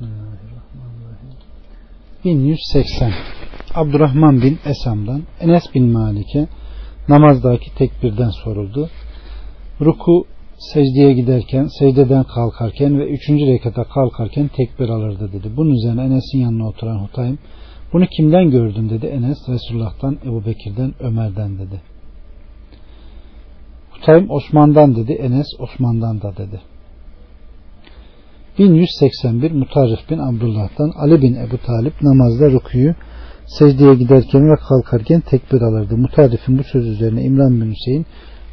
Bismillahirrahmanirrahim. 1180 Abdurrahman bin Esam'dan Enes bin Malik'e namazdaki tekbirden soruldu. Ruku secdeye giderken, secdeden kalkarken ve üçüncü rekata kalkarken tekbir alırdı dedi. Bunun üzerine Enes'in yanına oturan Hutaym bunu kimden gördün dedi. Enes Resulullah'tan, Ebu Bekir'den, Ömer'den dedi. Hutaym Osman'dan dedi. Enes Osman'dan da dedi. 1181 Mutarrif bin Abdullah'tan Ali bin Ebu Talip namazda rüküyü secdeye giderken ve kalkarken tekbir alırdı. Mutarrif'in bu söz üzerine İmran bin Hüseyin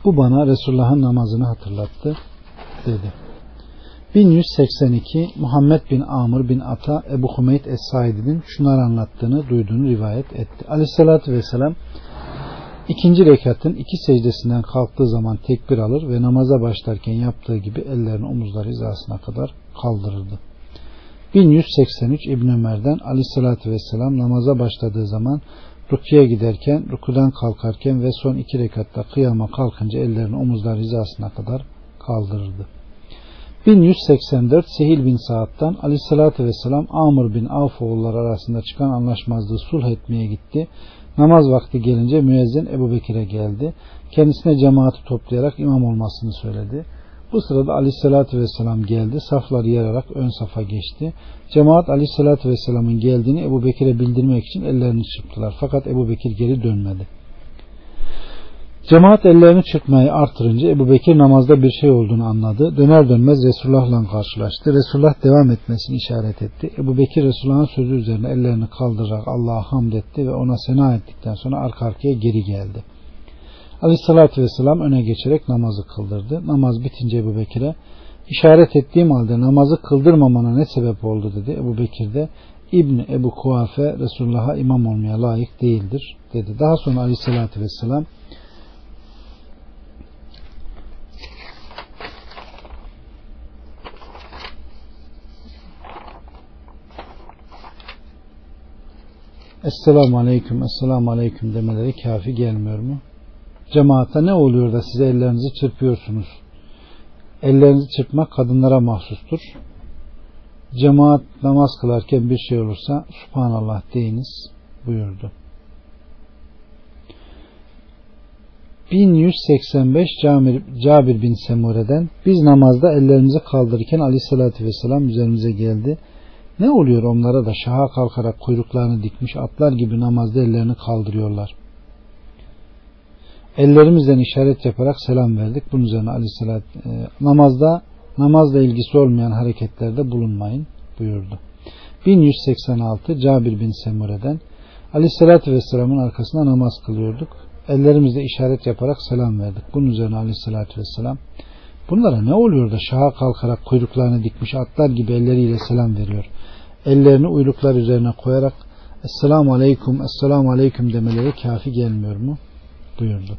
bu bana Resulullah'ın namazını hatırlattı dedi. 1182 Muhammed bin Amr bin Ata Ebu Humeyd Es-Saidi'nin şunları anlattığını duyduğunu rivayet etti. Aleyhissalatü vesselam ikinci rekatın iki secdesinden kalktığı zaman tekbir alır ve namaza başlarken yaptığı gibi ellerini omuzlar hizasına kadar kaldırırdı. 1183 İbn Ömer'den Aleyhisselatü Vesselam namaza başladığı zaman rukiye giderken, rukudan kalkarken ve son iki rekatta kıyama kalkınca ellerini omuzlar hizasına kadar kaldırırdı. 1184 Sehil bin Saad'dan Aleyhisselatü Vesselam Amr bin Avf oğulları arasında çıkan anlaşmazlığı sulh etmeye gitti. Namaz vakti gelince müezzin Ebu Bekir'e geldi. Kendisine cemaati toplayarak imam olmasını söyledi. Bu sırada aleyhissalatü vesselam geldi. Safları yararak ön safa geçti. Cemaat aleyhissalatü vesselamın geldiğini Ebu Bekir'e bildirmek için ellerini çırptılar. Fakat Ebu Bekir geri dönmedi. Cemaat ellerini çırpmayı artırınca Ebu Bekir namazda bir şey olduğunu anladı. Döner dönmez Resulullah'la karşılaştı. Resulullah devam etmesini işaret etti. Ebu Bekir Resulullah'ın sözü üzerine ellerini kaldırarak Allah'a hamd etti ve ona sena ettikten sonra arka arkaya geri geldi. Aleyhissalatü vesselam öne geçerek namazı kıldırdı. Namaz bitince Ebu Bekir'e işaret ettiğim halde namazı kıldırmamana ne sebep oldu dedi. Ebu Bekir de İbni Ebu Kuafe Resulullah'a imam olmaya layık değildir dedi. Daha sonra Aleyhissalatü vesselam Esselamu Aleyküm, Esselamu Aleyküm demeleri kafi gelmiyor mu? Cemaate ne oluyor da size ellerinizi çırpıyorsunuz? Ellerinizi çırpmak kadınlara mahsustur. Cemaat namaz kılarken bir şey olursa Subhanallah deyiniz buyurdu. 1185 Cabir, Cabir bin Semure'den biz namazda ellerimizi kaldırırken aleyhissalatü vesselam üzerimize geldi. Ne oluyor onlara da şaha kalkarak kuyruklarını dikmiş atlar gibi namazda ellerini kaldırıyorlar. Ellerimizden işaret yaparak selam verdik. Bunun üzerine aleyhissalat e, namazda namazla ilgisi olmayan hareketlerde bulunmayın buyurdu. 1186 Cabir bin Semure'den Aleyhisselatü Vesselam'ın arkasında namaz kılıyorduk. Ellerimizle işaret yaparak selam verdik. Bunun üzerine Aleyhisselatü Vesselam bunlara ne oluyor da şaha kalkarak kuyruklarını dikmiş atlar gibi elleriyle selam veriyor. Ellerini uyluklar üzerine koyarak Esselamu Aleyküm, Esselamu Aleyküm demeleri kafi gelmiyor mu? Buyurdu.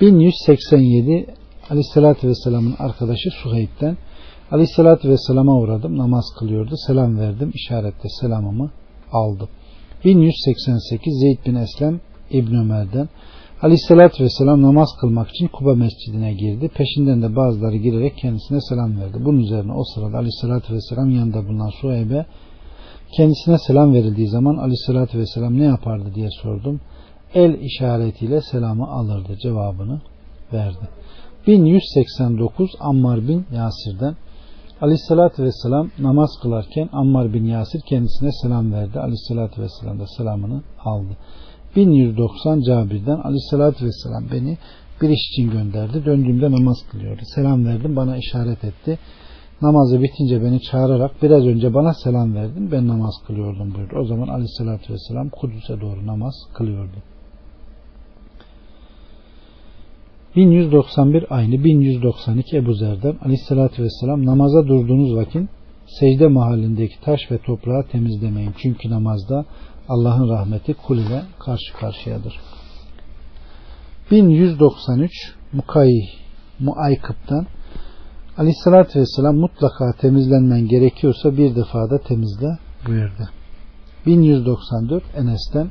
1187 Aleyhisselatü Vesselam'ın arkadaşı Suheyb'den Aleyhisselatü Vesselam'a uğradım. Namaz kılıyordu. Selam verdim. İşaretle selamımı aldım. 1188 Zeyd bin Eslem İbn Ömer'den Aleyhisselatü Vesselam namaz kılmak için Kuba Mescidine girdi. Peşinden de bazıları girerek kendisine selam verdi. Bunun üzerine o sırada Aleyhisselatü Vesselam yanında bulunan Suheyb'e kendisine selam verildiği zaman Aleyhisselatü Vesselam ne yapardı diye sordum el işaretiyle selamı alırdı cevabını verdi. 1189 Ammar bin Yasir'den Aleyhisselatü Vesselam namaz kılarken Ammar bin Yasir kendisine selam verdi. Aleyhisselatü Vesselam da selamını aldı. 1190 Cabir'den Aleyhisselatü Vesselam beni bir iş için gönderdi. Döndüğümde namaz kılıyordu. Selam verdim bana işaret etti. Namazı bitince beni çağırarak biraz önce bana selam verdin ben namaz kılıyordum buyurdu. O zaman Aleyhisselatü Vesselam Kudüs'e doğru namaz kılıyordu. 1191 aynı 1192 Ebu Zer'den aleyhissalatü vesselam namaza durduğunuz vakit secde mahallindeki taş ve toprağı temizlemeyin. Çünkü namazda Allah'ın rahmeti kul ile karşı karşıyadır. 1193 Mukay Muaykıp'tan Aleyhissalatü Vesselam mutlaka temizlenmen gerekiyorsa bir defada temizle buyurdu. 1194 Enes'ten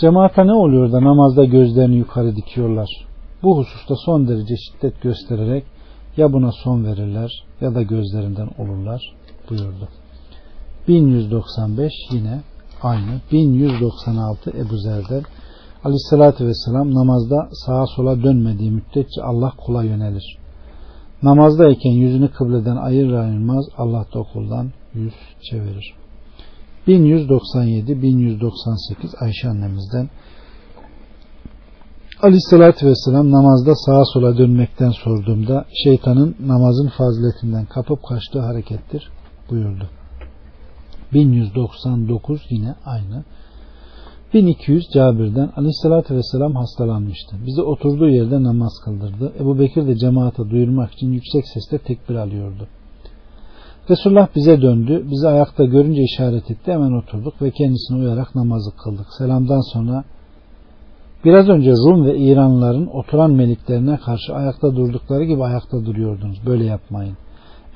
Cemaate ne oluyor da namazda gözlerini yukarı dikiyorlar? Bu hususta son derece şiddet göstererek ya buna son verirler ya da gözlerinden olurlar buyurdu. 1195 yine aynı. 1196 Ebu Zer'den Aleyhissalatü Vesselam namazda sağa sola dönmediği müddetçe Allah kula yönelir. Namazdayken yüzünü kıbleden ayır ayırmaz Allah da okuldan yüz çevirir. 1197 1198 Ayşe annemizden Aleyhissalatü Vesselam namazda sağa sola dönmekten sorduğumda şeytanın namazın faziletinden kapıp kaçtığı harekettir buyurdu. 1199 yine aynı. 1200 Cabir'den Aleyhisselatü Vesselam hastalanmıştı. Bizi oturduğu yerde namaz kıldırdı. Ebu Bekir de cemaate duyurmak için yüksek sesle tekbir alıyordu. Resulullah bize döndü. Bizi ayakta görünce işaret etti. Hemen oturduk ve kendisine uyarak namazı kıldık. Selamdan sonra biraz önce Rum ve İranlıların oturan meliklerine karşı ayakta durdukları gibi ayakta duruyordunuz. Böyle yapmayın.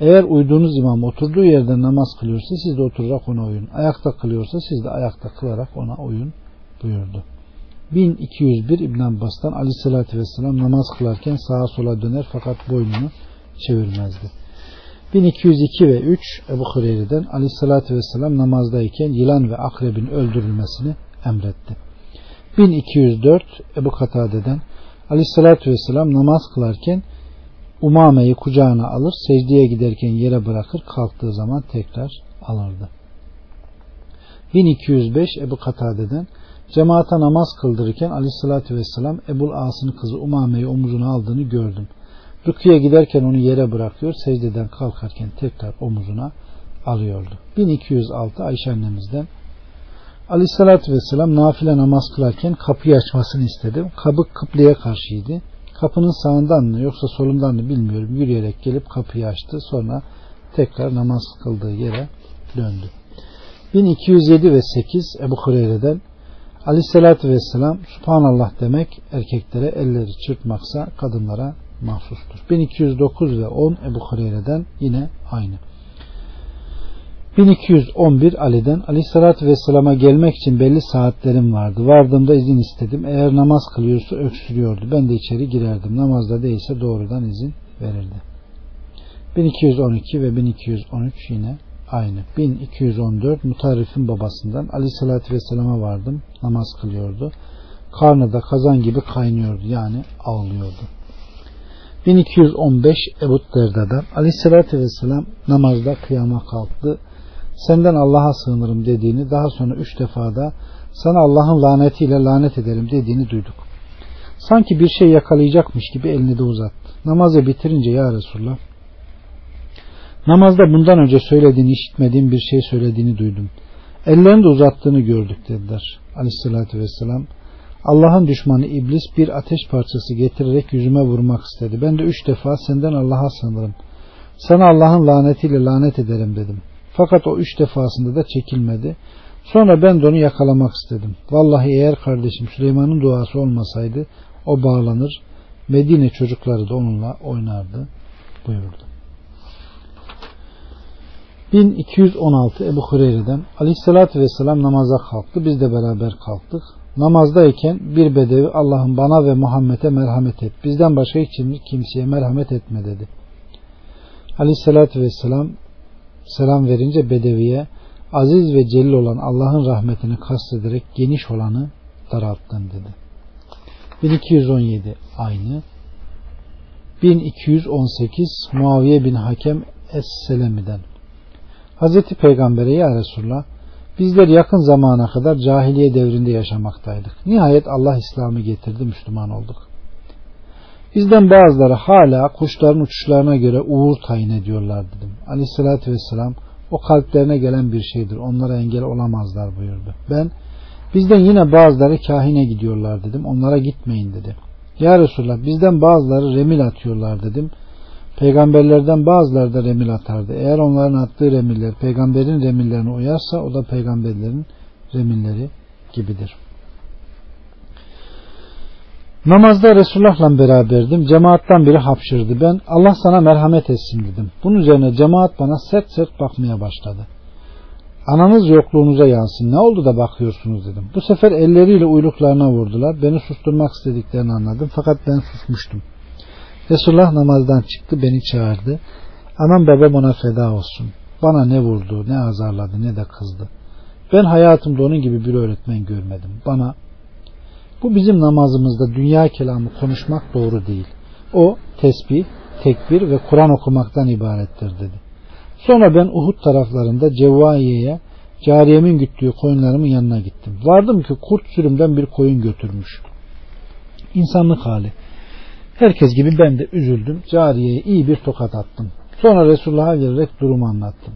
Eğer uyduğunuz imam oturduğu yerde namaz kılıyorsa siz de oturarak ona uyun. Ayakta kılıyorsa siz de ayakta kılarak ona uyun buyurdu. 1201 İbn Abbas'tan aleyhissalatü vesselam namaz kılarken sağa sola döner fakat boynunu çevirmezdi. 1202 ve 3 Ebu Hureyre'den aleyhissalatü vesselam namazdayken yılan ve akrebin öldürülmesini emretti. 1204 Ebu Katade'den aleyhissalatü vesselam namaz kılarken Umame'yi kucağına alır, secdeye giderken yere bırakır, kalktığı zaman tekrar alırdı. 1205 Ebu Katade'den cemaata namaz kıldırırken aleyhissalatü vesselam Ebul As'ın kızı Umame'yi omuzuna aldığını gördüm. Rüküye giderken onu yere bırakıyor, secdeden kalkarken tekrar omuzuna alıyordu. 1206 Ayşe annemizden Aleyhissalatü vesselam nafile namaz kılarken kapıyı açmasını istedim. Kapı kıbleye karşıydı. Kapının sağından mı yoksa solundan mı bilmiyorum. Yürüyerek gelip kapıyı açtı. Sonra tekrar namaz kıldığı yere döndü. 1207 ve 8 Ebu Hureyre'den Aleyhisselatü Vesselam Subhanallah demek erkeklere elleri çırpmaksa kadınlara mahsustur. 1209 ve 10 Ebu Hureyre'den yine aynı. 1211 Ali'den Aleyhisselatü Vesselam'a gelmek için belli saatlerim vardı. Vardığımda izin istedim. Eğer namaz kılıyorsa öksürüyordu. Ben de içeri girerdim. Namazda değilse doğrudan izin verirdi. 1212 ve 1213 yine aynı. 1214 Mutarif'in babasından Aleyhisselatü Vesselam'a vardım. Namaz kılıyordu. Karnı da kazan gibi kaynıyordu. Yani ağlıyordu. 1215 Ebu Derda'dan Aleyhisselatü Vesselam namazda kıyama kalktı senden Allah'a sığınırım dediğini daha sonra üç defada sana Allah'ın lanetiyle lanet ederim dediğini duyduk. Sanki bir şey yakalayacakmış gibi elini de uzattı. Namazı bitirince ya Resulullah namazda bundan önce söylediğini işitmediğim bir şey söylediğini duydum. Ellerini de uzattığını gördük dediler. Aleyhissalatü vesselam Allah'ın düşmanı iblis bir ateş parçası getirerek yüzüme vurmak istedi. Ben de üç defa senden Allah'a sığınırım. Sana Allah'ın lanetiyle lanet ederim dedim. Fakat o üç defasında da çekilmedi. Sonra ben de onu yakalamak istedim. Vallahi eğer kardeşim Süleyman'ın duası olmasaydı o bağlanır. Medine çocukları da onunla oynardı buyurdu. 1216 Ebu Hureyre'den Aleyhisselatü Vesselam namaza kalktı. Biz de beraber kalktık. Namazdayken bir bedevi Allah'ın bana ve Muhammed'e merhamet et. Bizden başka hiç kimseye merhamet etme dedi. Aleyhisselatü Vesselam selam verince Bedevi'ye aziz ve celil olan Allah'ın rahmetini kastederek geniş olanı daralttın dedi. 1217 aynı. 1218 Muaviye bin Hakem Es-Selemi'den Hazreti Peygamber'e ya Resulullah bizler yakın zamana kadar cahiliye devrinde yaşamaktaydık. Nihayet Allah İslam'ı getirdi Müslüman olduk. Bizden bazıları hala kuşların uçuşlarına göre uğur tayin ediyorlar dedim. Aleyhissalatü vesselam o kalplerine gelen bir şeydir. Onlara engel olamazlar buyurdu. Ben bizden yine bazıları kahine gidiyorlar dedim. Onlara gitmeyin dedi. Ya Resulallah bizden bazıları remil atıyorlar dedim. Peygamberlerden bazıları da remil atardı. Eğer onların attığı remiller peygamberin remillerine uyarsa o da peygamberlerin remilleri gibidir. Namazda Resulullah'la beraberdim. Cemaattan biri hapşırdı. Ben Allah sana merhamet etsin dedim. Bunun üzerine cemaat bana sert sert bakmaya başladı. Ananız yokluğunuza yansın. Ne oldu da bakıyorsunuz dedim. Bu sefer elleriyle uyluklarına vurdular. Beni susturmak istediklerini anladım. Fakat ben susmuştum. Resulullah namazdan çıktı. Beni çağırdı. Anam babam ona feda olsun. Bana ne vurdu, ne azarladı, ne de kızdı. Ben hayatımda onun gibi bir öğretmen görmedim. Bana bu bizim namazımızda dünya kelamı konuşmak doğru değil. O tesbih, tekbir ve Kur'an okumaktan ibarettir dedi. Sonra ben Uhud taraflarında Cevvaiye'ye cariyemin güttüğü koyunlarımın yanına gittim. Vardım ki kurt sürümden bir koyun götürmüş. İnsanlık hali. Herkes gibi ben de üzüldüm. Cariyeye iyi bir tokat attım. Sonra Resulullah'a gelerek durumu anlattım.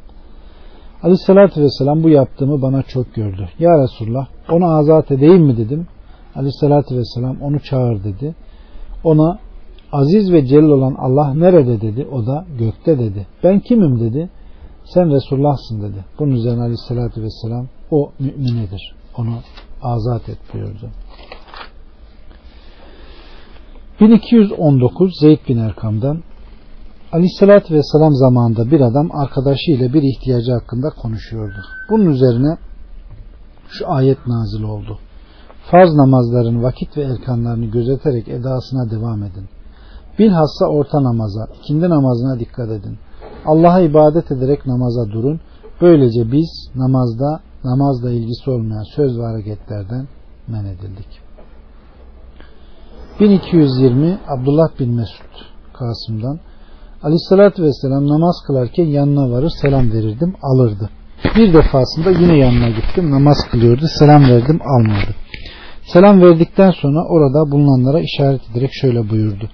Aleyhissalatü vesselam bu yaptığımı bana çok gördü. Ya Resulullah onu azat edeyim mi dedim. Aleyhissalatü vesselam onu çağır dedi. Ona aziz ve celil olan Allah nerede dedi. O da gökte dedi. Ben kimim dedi. Sen Resulullah'sın dedi. Bunun üzerine Aleyhissalatü vesselam o müminedir. Onu azat et buyurdu. 1219 Zeyd bin Erkam'dan Aleyhissalatü Vesselam zamanında bir adam arkadaşıyla bir ihtiyacı hakkında konuşuyordu. Bunun üzerine şu ayet nazil oldu. Farz namazların vakit ve erkanlarını gözeterek edasına devam edin. Bilhassa orta namaza, ikindi namazına dikkat edin. Allah'a ibadet ederek namaza durun. Böylece biz namazda namazla ilgisi olmayan söz ve hareketlerden men edildik. 1220 Abdullah bin Mesud Kasım'dan Aleyhissalatü Vesselam namaz kılarken yanına varır selam verirdim alırdı. Bir defasında yine yanına gittim namaz kılıyordu selam verdim almadı. Selam verdikten sonra orada bulunanlara işaret ederek şöyle buyurdu.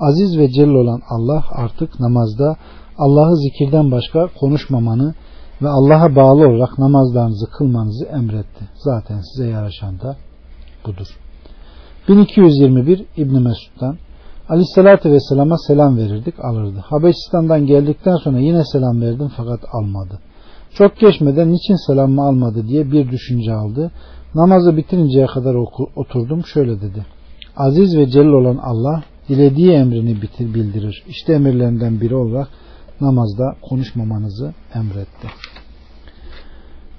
Aziz ve celil olan Allah artık namazda Allah'ı zikirden başka konuşmamanı ve Allah'a bağlı olarak namazlarınızı kılmanızı emretti. Zaten size yaraşan da budur. 1221 İbn Mesud'dan Aleyhisselatü Vesselam'a selam verirdik alırdı. Habeşistan'dan geldikten sonra yine selam verdim fakat almadı. Çok geçmeden niçin selamımı almadı diye bir düşünce aldı. Namazı bitirinceye kadar oturdum şöyle dedi. Aziz ve celil olan Allah dilediği emrini bitir, bildirir. İşte emirlerinden biri olarak namazda konuşmamanızı emretti.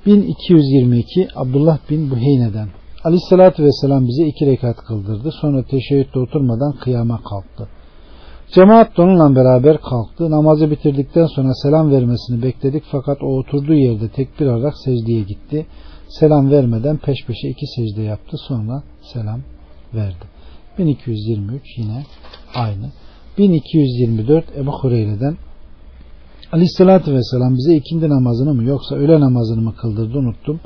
1222 Abdullah bin Buheyne'den Aleyhissalatü vesselam bize iki rekat kıldırdı. Sonra teşebbütte oturmadan kıyama kalktı. Cemaat onunla beraber kalktı. Namazı bitirdikten sonra selam vermesini bekledik fakat o oturduğu yerde tekbir alarak secdeye gitti. Selam vermeden peş peşe iki secde yaptı. Sonra selam verdi. 1223 yine aynı. 1224 Ebu Hureyre'den Aleyhissalatü vesselam bize ikindi namazını mı yoksa öğle namazını mı kıldırdı unuttum.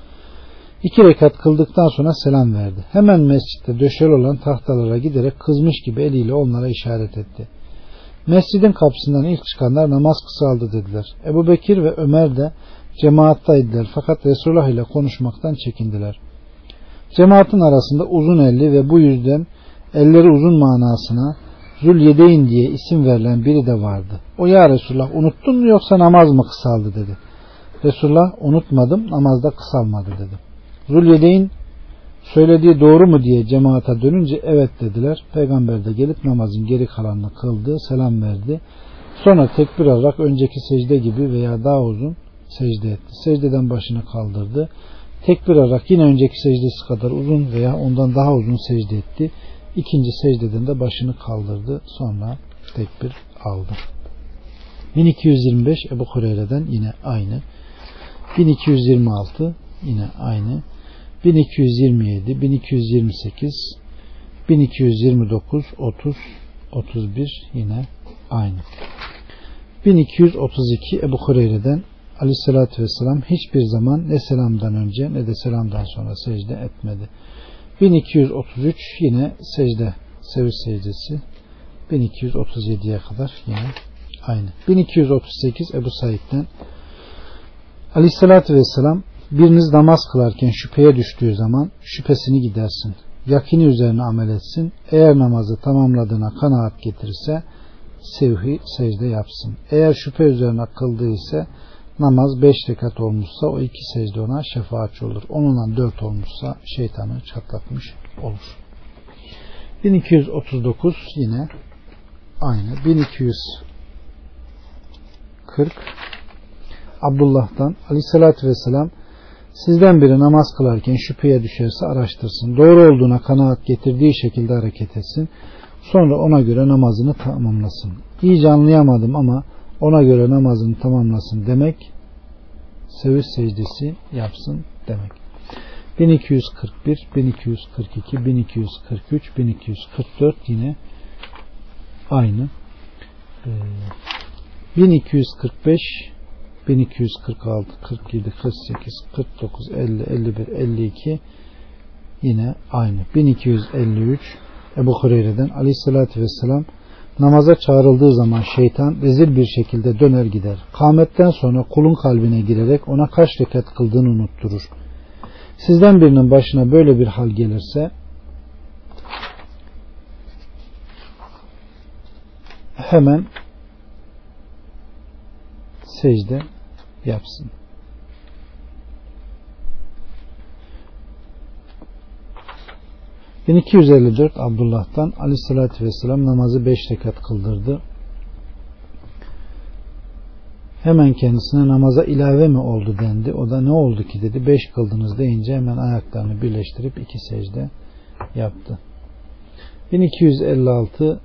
İki rekat kıldıktan sonra selam verdi. Hemen mescitte döşeli olan tahtalara giderek kızmış gibi eliyle onlara işaret etti. Mescidin kapısından ilk çıkanlar namaz kısaldı dediler. Ebu Bekir ve Ömer de cemaattaydılar fakat Resulullah ile konuşmaktan çekindiler. Cemaatin arasında uzun elli ve bu yüzden elleri uzun manasına Zülyedeyn diye isim verilen biri de vardı. O ya Resulullah unuttun mu yoksa namaz mı kısaldı dedi. Resulullah unutmadım namazda kısalmadı dedi. Zulyedeyn söylediği doğru mu diye cemaata dönünce evet dediler. Peygamber de gelip namazın geri kalanını kıldı, selam verdi. Sonra tekbir alarak önceki secde gibi veya daha uzun secde etti. Secdeden başını kaldırdı. Tekbir alarak yine önceki secdesi kadar uzun veya ondan daha uzun secde etti. İkinci secdeden de başını kaldırdı. Sonra tekbir aldı. 1225 Ebu Hureyre'den yine aynı. 1226 yine aynı. 1227, 1228, 1229, 30, 31 yine aynı. 1232 Ebu Hureyre'den Aleyhisselatü Vesselam hiçbir zaman ne selamdan önce ne de selamdan sonra secde etmedi. 1233 yine secde, seviş secdesi. 1237'ye kadar yine aynı. 1238 Ebu Said'den Aleyhisselatü Vesselam Biriniz namaz kılarken şüpheye düştüğü zaman şüphesini gidersin. Yakini üzerine amel etsin. Eğer namazı tamamladığına kanaat getirirse sevhi secde yapsın. Eğer şüphe üzerine kıldığı ise namaz beş rekat olmuşsa o iki secde ona şefaatçi olur. Onunla dört olmuşsa şeytanı çatlatmış olur. 1239 yine aynı. 1240 Abdullah'tan Aleyhisselatü Vesselam Sizden biri namaz kılarken şüpheye düşerse araştırsın. Doğru olduğuna kanaat getirdiği şekilde hareket etsin. Sonra ona göre namazını tamamlasın. İyice anlayamadım ama ona göre namazını tamamlasın demek seviş secdesi yapsın demek. 1241, 1242, 1243, 1244 yine aynı. 1245, 1246, 47, 48, 49, 50, 51, 52 yine aynı. 1253 Ebu Hureyre'den aleyhissalatü vesselam namaza çağrıldığı zaman şeytan rezil bir şekilde döner gider. Kametten sonra kulun kalbine girerek ona kaç rekat kıldığını unutturur. Sizden birinin başına böyle bir hal gelirse hemen secde yapsın. ...1254 Abdullah'tan aleyhissalatü vesselam namazı 5 rekat kıldırdı. Hemen kendisine namaza ilave mi oldu dendi. O da ne oldu ki dedi. 5 kıldınız deyince hemen ayaklarını birleştirip iki secde yaptı. 1256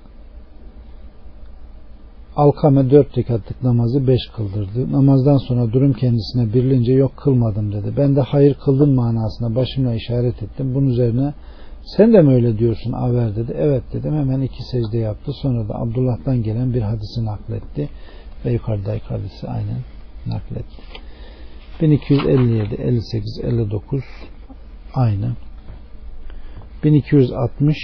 Alkame dört rekatlık namazı beş kıldırdı. Namazdan sonra durum kendisine birilince yok kılmadım dedi. Ben de hayır kıldın manasına başımla işaret ettim. Bunun üzerine sen de mi öyle diyorsun Aver dedi. Evet dedim hemen iki secde yaptı. Sonra da Abdullah'tan gelen bir hadisi nakletti. Ve yukarıdaki hadisi aynen nakletti. 1257, 58, 59 aynı. 1260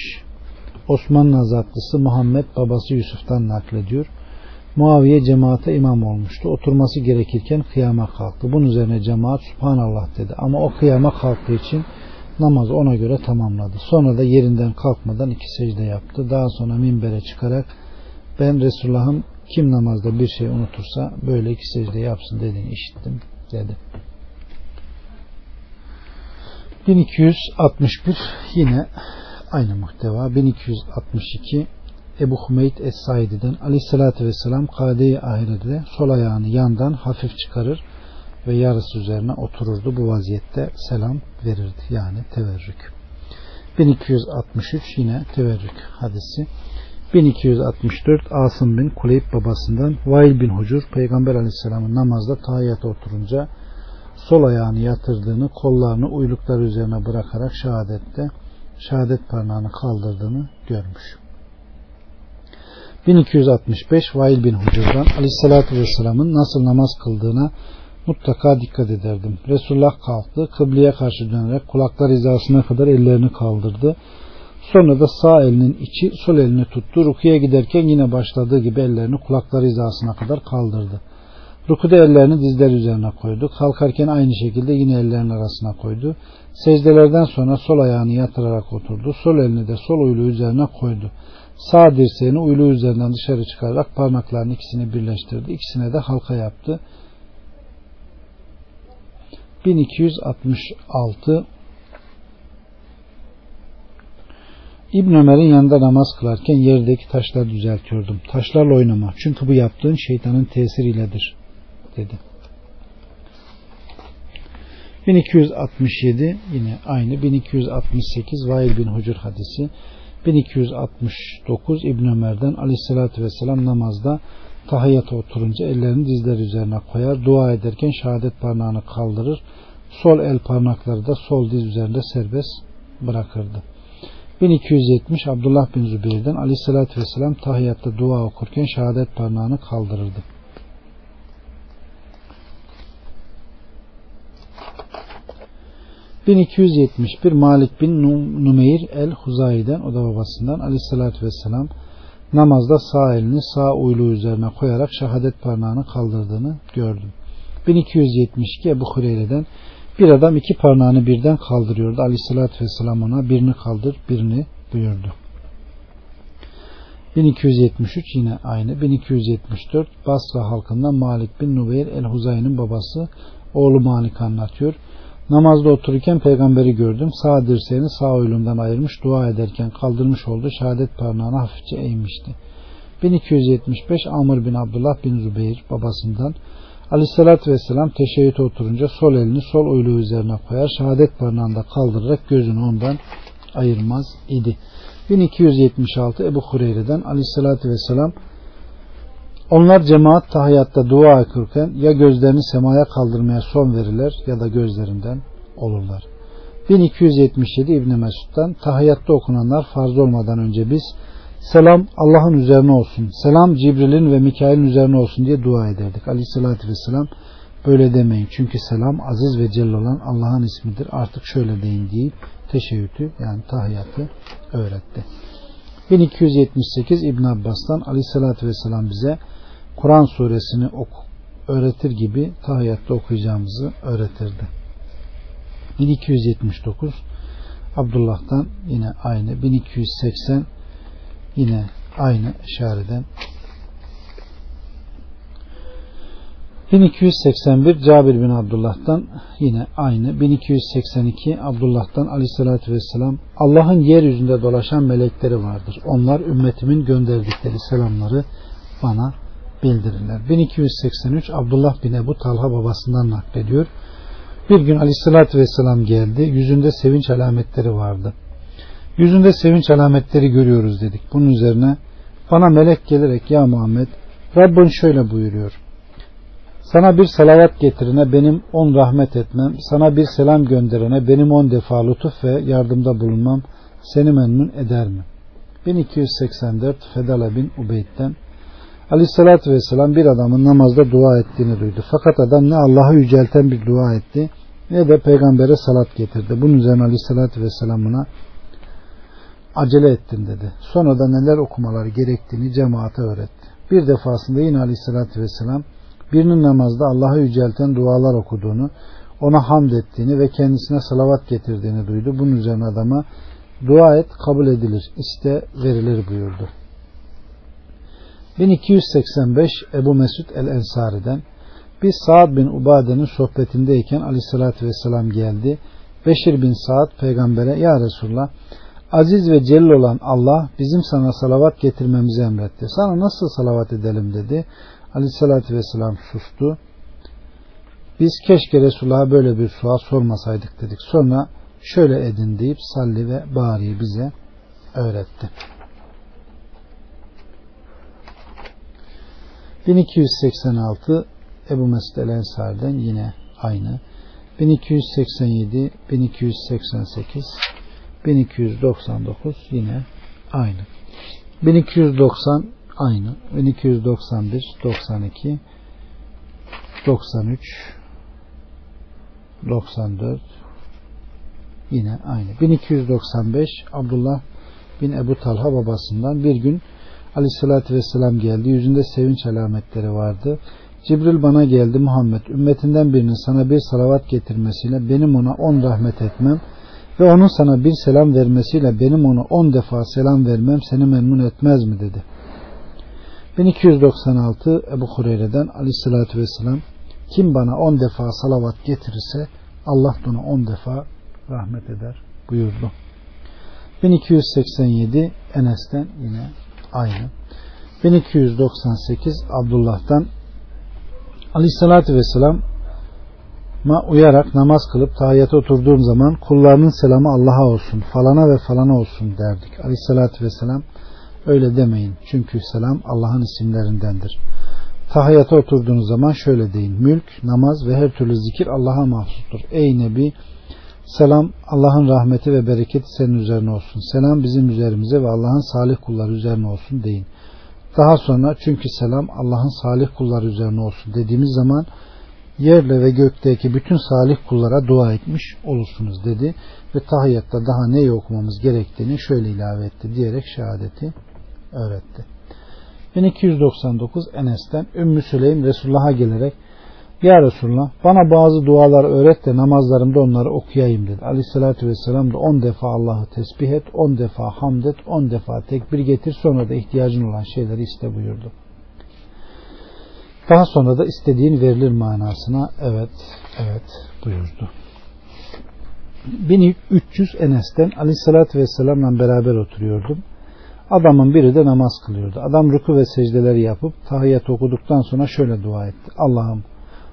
Osmanlı azatlısı Muhammed babası Yusuf'tan naklediyor. Muaviye cemaate imam olmuştu. Oturması gerekirken kıyama kalktı. Bunun üzerine cemaat Subhanallah dedi. Ama o kıyama kalktığı için namazı ona göre tamamladı. Sonra da yerinden kalkmadan iki secde yaptı. Daha sonra minbere çıkarak ben Resulullah'ın kim namazda bir şey unutursa böyle iki secde yapsın dediğini işittim dedi. 1261 yine aynı muhteva 1262 Ebu Hümeyd Es-Saidi'den aleyhissalatü vesselam kade-i ahirede sol ayağını yandan hafif çıkarır ve yarısı üzerine otururdu. Bu vaziyette selam verirdi. Yani teverrük. 1263 yine teverrük hadisi. 1264 Asım bin Kuleyb babasından Vail bin Hucur Peygamber aleyhisselamın namazda tahiyyata oturunca sol ayağını yatırdığını kollarını uyluklar üzerine bırakarak şehadette şehadet parmağını kaldırdığını görmüş. 1265 Vail bin Hucur'dan Aleyhisselatü Vesselam'ın nasıl namaz kıldığına mutlaka dikkat ederdim. Resulullah kalktı, kıbleye karşı dönerek kulaklar hizasına kadar ellerini kaldırdı. Sonra da sağ elinin içi sol elini tuttu. Rukuya giderken yine başladığı gibi ellerini kulaklar hizasına kadar kaldırdı. Rukuda ellerini dizler üzerine koydu. Kalkarken aynı şekilde yine ellerin arasına koydu. Secdelerden sonra sol ayağını yatırarak oturdu. Sol elini de sol uylu üzerine koydu. Sağ dirseğini uylu üzerinden dışarı çıkararak parmaklarının ikisini birleştirdi. İkisine de halka yaptı. 1266 İbn Ömer'in yanında namaz kılarken yerdeki taşları düzeltiyordum. Taşlarla oynama. Çünkü bu yaptığın şeytanın tesiriyledir dedi. 1267 yine aynı 1268 Vail bin Hucur hadisi 1269 İbn Ömer'den aleyhissalatü vesselam namazda tahiyyata oturunca ellerini dizler üzerine koyar. Dua ederken şehadet parmağını kaldırır. Sol el parmakları da sol diz üzerinde serbest bırakırdı. 1270 Abdullah bin Zübeyir'den aleyhissalatü vesselam tahiyyatta dua okurken şehadet parmağını kaldırırdı. 1271 Malik bin Numeyr el-Huzayi'den o da babasından aleyhissalatü vesselam namazda sağ elini sağ uyluğu üzerine koyarak şehadet parmağını kaldırdığını gördüm. 1272 Ebu Hureyre'den bir adam iki parmağını birden kaldırıyordu. Aleyhissalatü vesselam ona birini kaldır birini buyurdu. 1273 yine aynı. 1274 Basra halkından Malik bin Nubeyr el-Huzayi'nin babası oğlu Malik anlatıyor. Namazda otururken peygamberi gördüm. Sağ dirseğini sağ uylumdan ayırmış dua ederken kaldırmış oldu. Şehadet parmağını hafifçe eğmişti. 1275 Amr bin Abdullah bin Zübeyir babasından Aleyhissalatü Vesselam teşeğüte oturunca sol elini sol uyluğu üzerine koyar. Şehadet parmağını da kaldırarak gözünü ondan ayırmaz idi. 1276 Ebu Hureyre'den Aleyhissalatü Vesselam Onlar cemaat tahiyatta dua okurken ya gözlerini semaya kaldırmaya son verirler ya da gözlerinden olurlar. 1277 İbn Mesud'dan tahiyatta okunanlar farz olmadan önce biz selam Allah'ın üzerine olsun, selam Cibril'in ve Mikail'in üzerine olsun diye dua ederdik. Aleyhissalatü vesselam böyle demeyin. Çünkü selam aziz ve celil olan Allah'ın ismidir. Artık şöyle deyin deyip teşebbütü yani tahiyatı öğretti. 1278 İbn Abbas'tan Aleyhissalatü vesselam bize Kur'an suresini oku, öğretir gibi tahiyatta okuyacağımızı öğretirdi. 1279 Abdullah'tan yine aynı 1280 yine aynı işareden 1281 Cabir bin Abdullah'tan yine aynı 1282 Abdullah'tan aleyhissalatü vesselam Allah'ın yeryüzünde dolaşan melekleri vardır. Onlar ümmetimin gönderdikleri selamları bana bildirirler. 1283 Abdullah bin Ebu Talha babasından naklediyor. Bir gün aleyhissalatü vesselam geldi. Yüzünde sevinç alametleri vardı. Yüzünde sevinç alametleri görüyoruz dedik. Bunun üzerine bana melek gelerek ya Muhammed Rabbin şöyle buyuruyor. Sana bir salavat getirene benim on rahmet etmem, sana bir selam gönderene benim on defa lütuf ve yardımda bulunmam seni memnun eder mi? 1284 Fedala bin Ubeyd'den Aleyhissalatü Vesselam bir adamın namazda dua ettiğini duydu. Fakat adam ne Allah'ı yücelten bir dua etti ne de peygambere salat getirdi. Bunun üzerine Aleyhissalatü Vesselam buna acele ettin dedi. Sonra da neler okumaları gerektiğini cemaate öğretti. Bir defasında yine Aleyhissalatü Vesselam birinin namazda Allah'ı yücelten dualar okuduğunu, ona hamd ettiğini ve kendisine salavat getirdiğini duydu. Bunun üzerine adama dua et kabul edilir, iste verilir buyurdu. 1285 Ebu Mesud el-Ensari'den biz Saad bin Ubade'nin sohbetindeyken aleyhissalatü vesselam geldi. Beşir bin Saad peygambere ya Resulullah aziz ve celil olan Allah bizim sana salavat getirmemizi emretti. Sana nasıl salavat edelim dedi. Aleyhissalatü vesselam sustu. Biz keşke Resulullah'a böyle bir sual sormasaydık dedik. Sonra şöyle edin deyip salli ve bari bize öğretti. 1286 Ebu Mesud el Ensar'dan yine aynı. 1287, 1288, 1299 yine aynı. 1290 aynı. 1291, 92, 93, 94 yine aynı. 1295 Abdullah bin Ebu Talha babasından bir gün Aleyhissalatü Vesselam geldi. Yüzünde sevinç alametleri vardı. Cibril bana geldi Muhammed ümmetinden birinin sana bir salavat getirmesiyle benim ona on rahmet etmem ve onun sana bir selam vermesiyle benim ona on defa selam vermem seni memnun etmez mi dedi. 1296 Ebu Hureyre'den aleyhissalatü vesselam kim bana on defa salavat getirirse Allah ona on defa rahmet eder buyurdu. 1287 Enes'ten yine aynı. 1298 Abdullah'tan Aleyhissalatü Vesselam ma uyarak namaz kılıp tahiyyata oturduğum zaman kullarının selamı Allah'a olsun falana ve falana olsun derdik. Aleyhissalatü Vesselam öyle demeyin. Çünkü selam Allah'ın isimlerindendir. Tahiyyata oturduğunuz zaman şöyle deyin. Mülk, namaz ve her türlü zikir Allah'a mahsustur. Ey Nebi Selam Allah'ın rahmeti ve bereketi senin üzerine olsun. Selam bizim üzerimize ve Allah'ın salih kulları üzerine olsun deyin. Daha sonra çünkü selam Allah'ın salih kulları üzerine olsun dediğimiz zaman yerle ve gökteki bütün salih kullara dua etmiş olursunuz dedi ve tahiyyatta daha neyi okumamız gerektiğini şöyle ilave etti diyerek şehadeti öğretti. 1299 Enes'ten Ümmü Süleym Resulullah'a gelerek ya Resulullah bana bazı dualar öğret de namazlarımda onları okuyayım dedi. Aleyhissalatü vesselam da on defa Allah'ı tesbih et, on defa hamd et, on defa tekbir getir sonra da ihtiyacın olan şeyleri iste buyurdu. Daha sonra da istediğin verilir manasına evet, evet buyurdu. 1300 Enes'ten Aleyhissalatü Vesselam'la beraber oturuyordum. Adamın biri de namaz kılıyordu. Adam ruku ve secdeleri yapıp tahiyyat okuduktan sonra şöyle dua etti. Allah'ım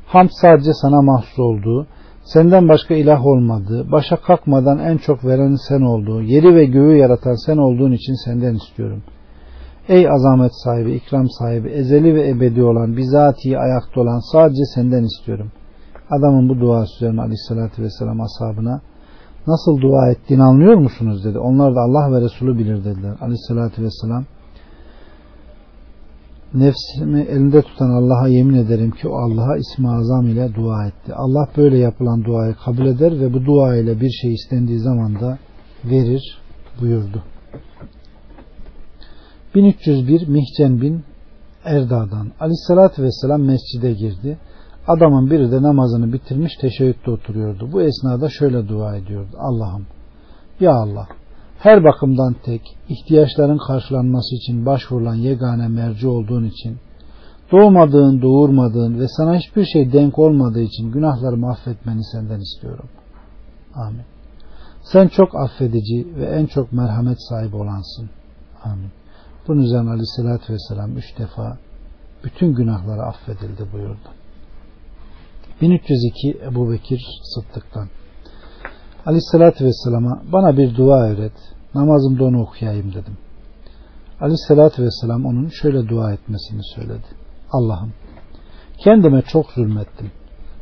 Hamd sadece sana mahsus olduğu, senden başka ilah olmadığı, başa kalkmadan en çok verenin sen olduğu, yeri ve göğü yaratan sen olduğun için senden istiyorum. Ey azamet sahibi, ikram sahibi, ezeli ve ebedi olan, bizatihi ayakta olan sadece senden istiyorum. Adamın bu duası üzerine aleyhissalatü vesselam ashabına nasıl dua ettiğini anlıyor musunuz dedi. Onlar da Allah ve Resulü bilir dediler. Aleyhissalatü vesselam nefsimi elinde tutan Allah'a yemin ederim ki o Allah'a ismi azam ile dua etti. Allah böyle yapılan duayı kabul eder ve bu dua ile bir şey istendiği zaman da verir buyurdu. 1301 Mihcen bin Erda'dan Aleyhisselatü Vesselam mescide girdi. Adamın biri de namazını bitirmiş teşebbütte oturuyordu. Bu esnada şöyle dua ediyordu. Allah'ım ya Allah her bakımdan tek, ihtiyaçların karşılanması için başvurulan yegane merci olduğun için, doğmadığın, doğurmadığın ve sana hiçbir şey denk olmadığı için günahlarımı affetmeni senden istiyorum. Amin. Sen çok affedici ve en çok merhamet sahibi olansın. Amin. Bunun üzerine aleyhissalatü vesselam üç defa bütün günahları affedildi buyurdu. 1302 Ebu Bekir Sıddık'tan Aleyhissalatü Vesselam'a bana bir dua öğret, namazımda onu okuyayım dedim. Aleyhissalatü Vesselam onun şöyle dua etmesini söyledi. Allah'ım kendime çok zulmettim.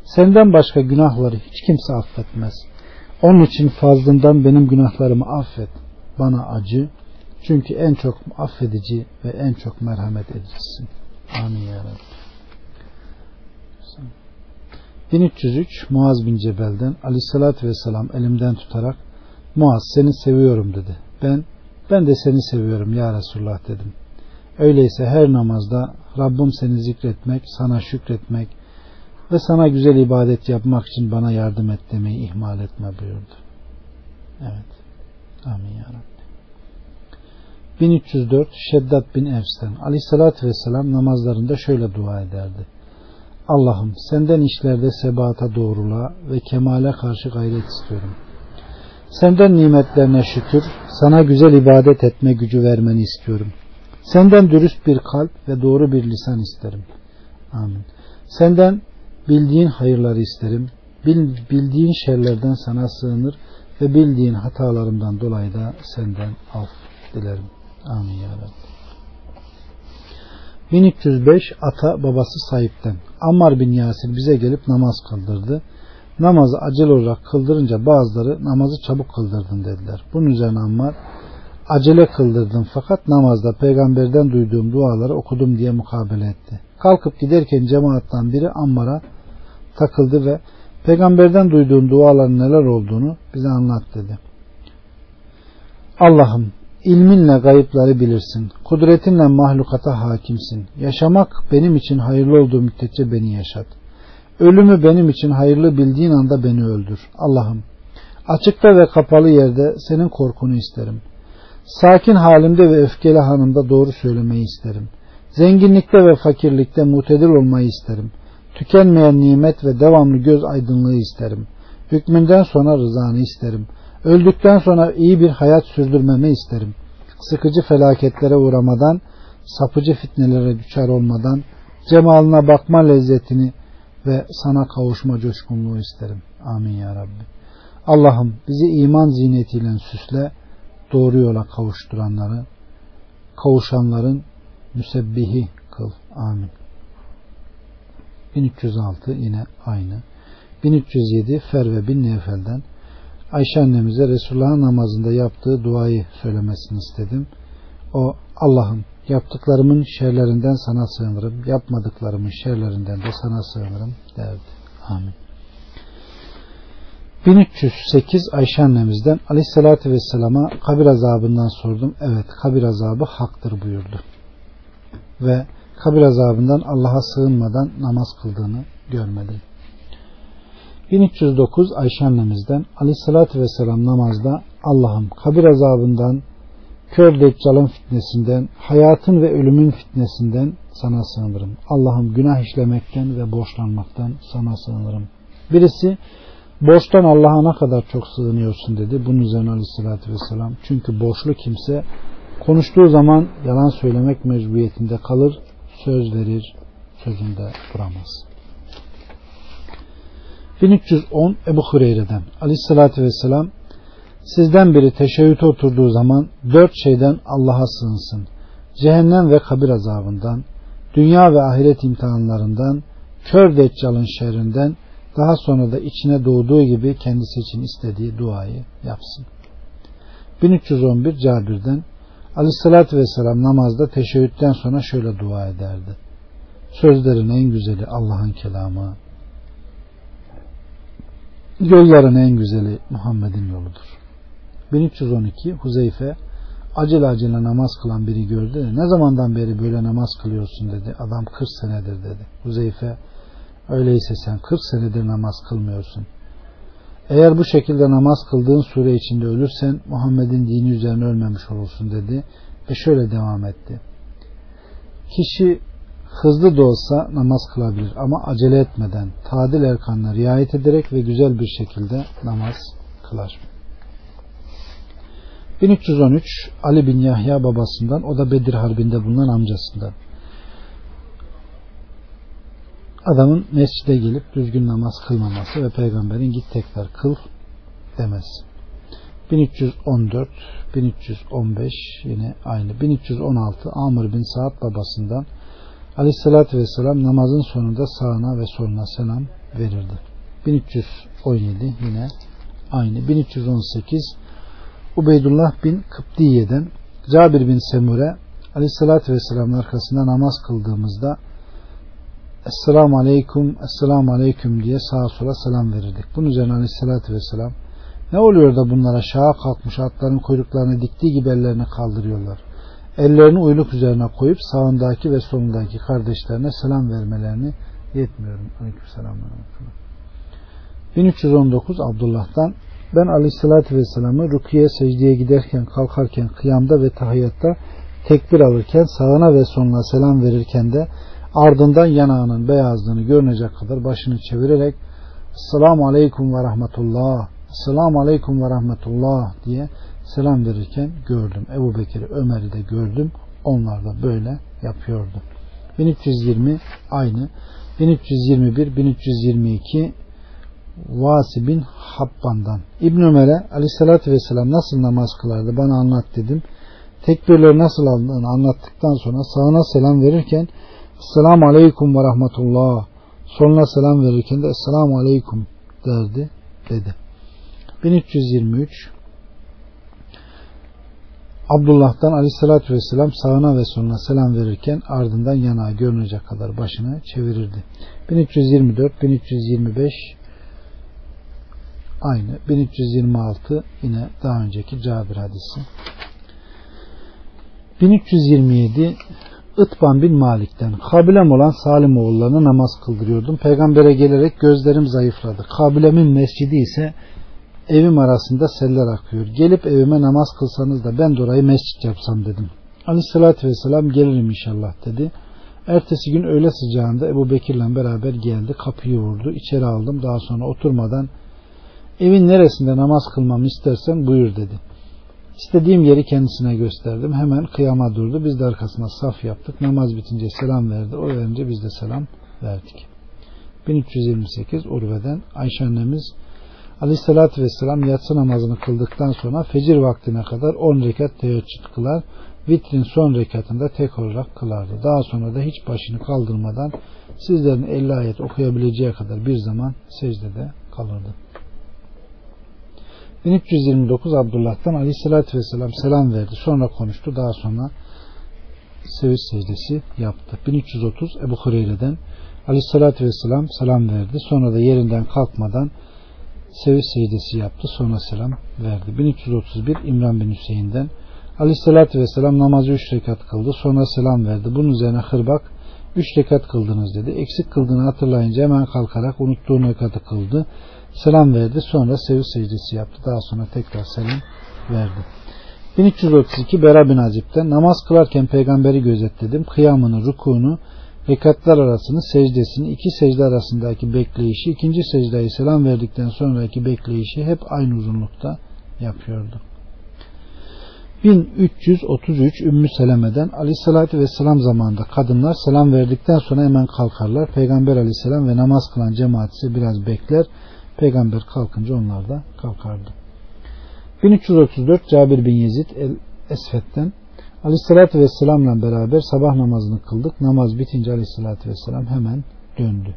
Senden başka günahları hiç kimse affetmez. Onun için fazlından benim günahlarımı affet. Bana acı. Çünkü en çok affedici ve en çok merhamet edicisin. Amin ya Rabbi. 1303 Muaz bin Cebel'den aleyhissalatü vesselam elimden tutarak Muaz seni seviyorum dedi. Ben ben de seni seviyorum ya Resulullah dedim. Öyleyse her namazda Rabbim seni zikretmek, sana şükretmek ve sana güzel ibadet yapmak için bana yardım et demeyi ihmal etme buyurdu. Evet. Amin ya Rabbi. 1304 Şeddat bin Evs'ten Aleyhissalatü Vesselam namazlarında şöyle dua ederdi. Allah'ım senden işlerde sebata doğrula ve kemale karşı gayret istiyorum. Senden nimetlerine şükür, sana güzel ibadet etme gücü vermeni istiyorum. Senden dürüst bir kalp ve doğru bir lisan isterim. Amin. Senden bildiğin hayırları isterim. bildiğin şerlerden sana sığınır ve bildiğin hatalarımdan dolayı da senden af dilerim. Amin ya Rabbi. 1305 ata babası sahipten. Ammar bin Yasir bize gelip namaz kıldırdı. Namazı acele olarak kıldırınca bazıları namazı çabuk kıldırdın dediler. Bunun üzerine Ammar acele kıldırdım fakat namazda peygamberden duyduğum duaları okudum diye mukabele etti. Kalkıp giderken cemaattan biri Ammar'a takıldı ve peygamberden duyduğun duaların neler olduğunu bize anlat dedi. Allah'ım İlminle gayıpları bilirsin. Kudretinle mahlukata hakimsin. Yaşamak benim için hayırlı olduğu müddetçe beni yaşat. Ölümü benim için hayırlı bildiğin anda beni öldür. Allah'ım açıkta ve kapalı yerde senin korkunu isterim. Sakin halimde ve öfkeli hanımda doğru söylemeyi isterim. Zenginlikte ve fakirlikte mutedil olmayı isterim. Tükenmeyen nimet ve devamlı göz aydınlığı isterim. Hükmünden sonra rızanı isterim.'' Öldükten sonra iyi bir hayat sürdürmemi isterim. Sıkıcı felaketlere uğramadan, sapıcı fitnelere düşer olmadan, cemaline bakma lezzetini ve sana kavuşma coşkunluğu isterim. Amin ya Rabbi. Allah'ım bizi iman ziynetiyle süsle, doğru yola kavuşturanları, kavuşanların müsebbihi kıl. Amin. 1306 yine aynı. 1307 Ferve bin Nefel'den Ayşe annemize Resulullah'ın namazında yaptığı duayı söylemesini istedim. O Allah'ım yaptıklarımın şerlerinden sana sığınırım, yapmadıklarımın şerlerinden de sana sığınırım derdi. Amin. 1308 Ayşe annemizden Aleyhisselatü Vesselam'a kabir azabından sordum. Evet kabir azabı haktır buyurdu. Ve kabir azabından Allah'a sığınmadan namaz kıldığını görmedim. 1309 Ayşe annemizden aleyhissalatü vesselam namazda Allah'ım kabir azabından, kör deccalın fitnesinden, hayatın ve ölümün fitnesinden sana sığınırım. Allah'ım günah işlemekten ve borçlanmaktan sana sığınırım. Birisi borçtan Allah'a ne kadar çok sığınıyorsun dedi. Bunun üzerine aleyhissalatü vesselam. Çünkü borçlu kimse konuştuğu zaman yalan söylemek mecburiyetinde kalır, söz verir, sözünde duramaz. 1310 Ebu Hureyre'den Aleyhisselatü Vesselam sizden biri teşebbüte oturduğu zaman dört şeyden Allah'a sığınsın. cehennem ve kabir azabından, dünya ve ahiret imtihanlarından, kör deccalın şerrinden, daha sonra da içine doğduğu gibi kendisi için istediği duayı yapsın. 1311 Cabir'den Aleyhissalatü Vesselam namazda teşebbütten sonra şöyle dua ederdi. Sözlerin en güzeli Allah'ın kelamı. Yolların en güzeli Muhammed'in yoludur. 1312 Huzeyfe acele acele namaz kılan biri gördü. Ne zamandan beri böyle namaz kılıyorsun dedi. Adam 40 senedir dedi. Huzeyfe öyleyse sen 40 senedir namaz kılmıyorsun. Eğer bu şekilde namaz kıldığın sure içinde ölürsen Muhammed'in dini üzerine ölmemiş olursun dedi. Ve şöyle devam etti. Kişi hızlı da olsa namaz kılabilir ama acele etmeden tadil erkanına riayet ederek ve güzel bir şekilde namaz kılar. 1313 Ali bin Yahya babasından o da Bedir Harbi'nde bulunan amcasından. Adamın mescide gelip düzgün namaz kılmaması ve peygamberin git tekrar kıl demez. 1314 1315 yine aynı 1316 Amr bin Saad babasından Aleyhissalatü Vesselam namazın sonunda sağına ve soluna selam verirdi. 1317 yine aynı 1318 Ubeydullah bin Kıptiye'den Cabir bin Semure Aleyhissalatü Vesselam'ın arkasında namaz kıldığımızda Esselamu Aleyküm, Esselamu Aleyküm diye sağa sola selam verirdik. Bunun üzerine Aleyhissalatü Vesselam ne oluyor da bunlara şaha kalkmış atların kuyruklarını diktiği gibi ellerini kaldırıyorlar. Ellerini uyluk üzerine koyup sağındaki ve solundaki kardeşlerine selam vermelerini yetmiyorum. Aleyküm selam. 1319 Abdullah'tan ben aleyhissalatü vesselam'ı rukiye secdeye giderken kalkarken kıyamda ve tahiyyatta tekbir alırken sağına ve soluna selam verirken de ardından yanağının beyazlığını görünecek kadar başını çevirerek Esselamu Aleyküm ve Rahmetullah Esselamu Aleyküm ve Rahmetullah diye selam verirken gördüm. Ebu Bekir'i Ömer'i de gördüm. Onlar da böyle yapıyordu. 1320 aynı. 1321 1322 Vasi bin Habban'dan. İbn Ömer'e aleyhissalatü vesselam nasıl namaz kılardı bana anlat dedim. Tekbirleri nasıl aldığını anlattıktan sonra sağına selam verirken Esselamu Aleyküm ve Rahmetullah soluna selam verirken de Esselamu Aleyküm derdi dedi. 1323 Abdullah'tan aleyhissalatü vesselam sağına ve soluna selam verirken ardından yanağı görünecek kadar başını çevirirdi. 1324, 1325 aynı. 1326 yine daha önceki Cabir hadisi. 1327 Itban bin Malik'ten kabilem olan Salim oğullarına namaz kıldırıyordum. Peygambere gelerek gözlerim zayıfladı. Kabilemin mescidi ise evim arasında seller akıyor. Gelip evime namaz kılsanız da ben de orayı mescit yapsam dedim. Aleyhissalatü vesselam gelirim inşallah dedi. Ertesi gün öğle sıcağında Ebu Bekir'le beraber geldi. Kapıyı vurdu. İçeri aldım. Daha sonra oturmadan evin neresinde namaz kılmamı istersen buyur dedi. İstediğim yeri kendisine gösterdim. Hemen kıyama durdu. Biz de arkasına saf yaptık. Namaz bitince selam verdi. O verince biz de selam verdik. 1328 Urve'den Ayşe annemiz Aleyhissalatü Vesselam yatsı namazını kıldıktan sonra fecir vaktine kadar 10 rekat teheccüd kılar. Vitrin son rekatında tek olarak kılardı. Daha sonra da hiç başını kaldırmadan sizlerin 50 ayet okuyabileceği kadar bir zaman secdede kalırdı. 1329 Abdullah'tan Aleyhisselatü Vesselam selam verdi. Sonra konuştu. Daha sonra seviş secdesi yaptı. 1330 Ebu Hureyre'den Aleyhisselatü Vesselam selam verdi. Sonra da yerinden kalkmadan seviş secdesi yaptı. Sonra selam verdi. 1331 İmran bin Hüseyin'den Aleyhisselatü Vesselam namazı 3 rekat kıldı. Sonra selam verdi. Bunun üzerine hırbak 3 rekat kıldınız dedi. Eksik kıldığını hatırlayınca hemen kalkarak unuttuğu rekatı kıldı. Selam verdi. Sonra seviş secdesi yaptı. Daha sonra tekrar selam verdi. 1332 Bera bin Azip'ten namaz kılarken peygamberi gözetledim. Kıyamını, rukunu, rekatlar arasını, secdesini, iki secde arasındaki bekleyişi, ikinci secdeye selam verdikten sonraki bekleyişi hep aynı uzunlukta yapıyordu. 1333 Ümmü Seleme'den Aleyhisselatü Vesselam zamanında kadınlar selam verdikten sonra hemen kalkarlar. Peygamber Aleyhisselam ve namaz kılan cemaat ise biraz bekler. Peygamber kalkınca onlar da kalkardı. 1334 Cabir bin Yezid el Esfet'ten Aleyhissalatü Vesselam'la beraber sabah namazını kıldık. Namaz bitince Aleyhissalatü Vesselam hemen döndü.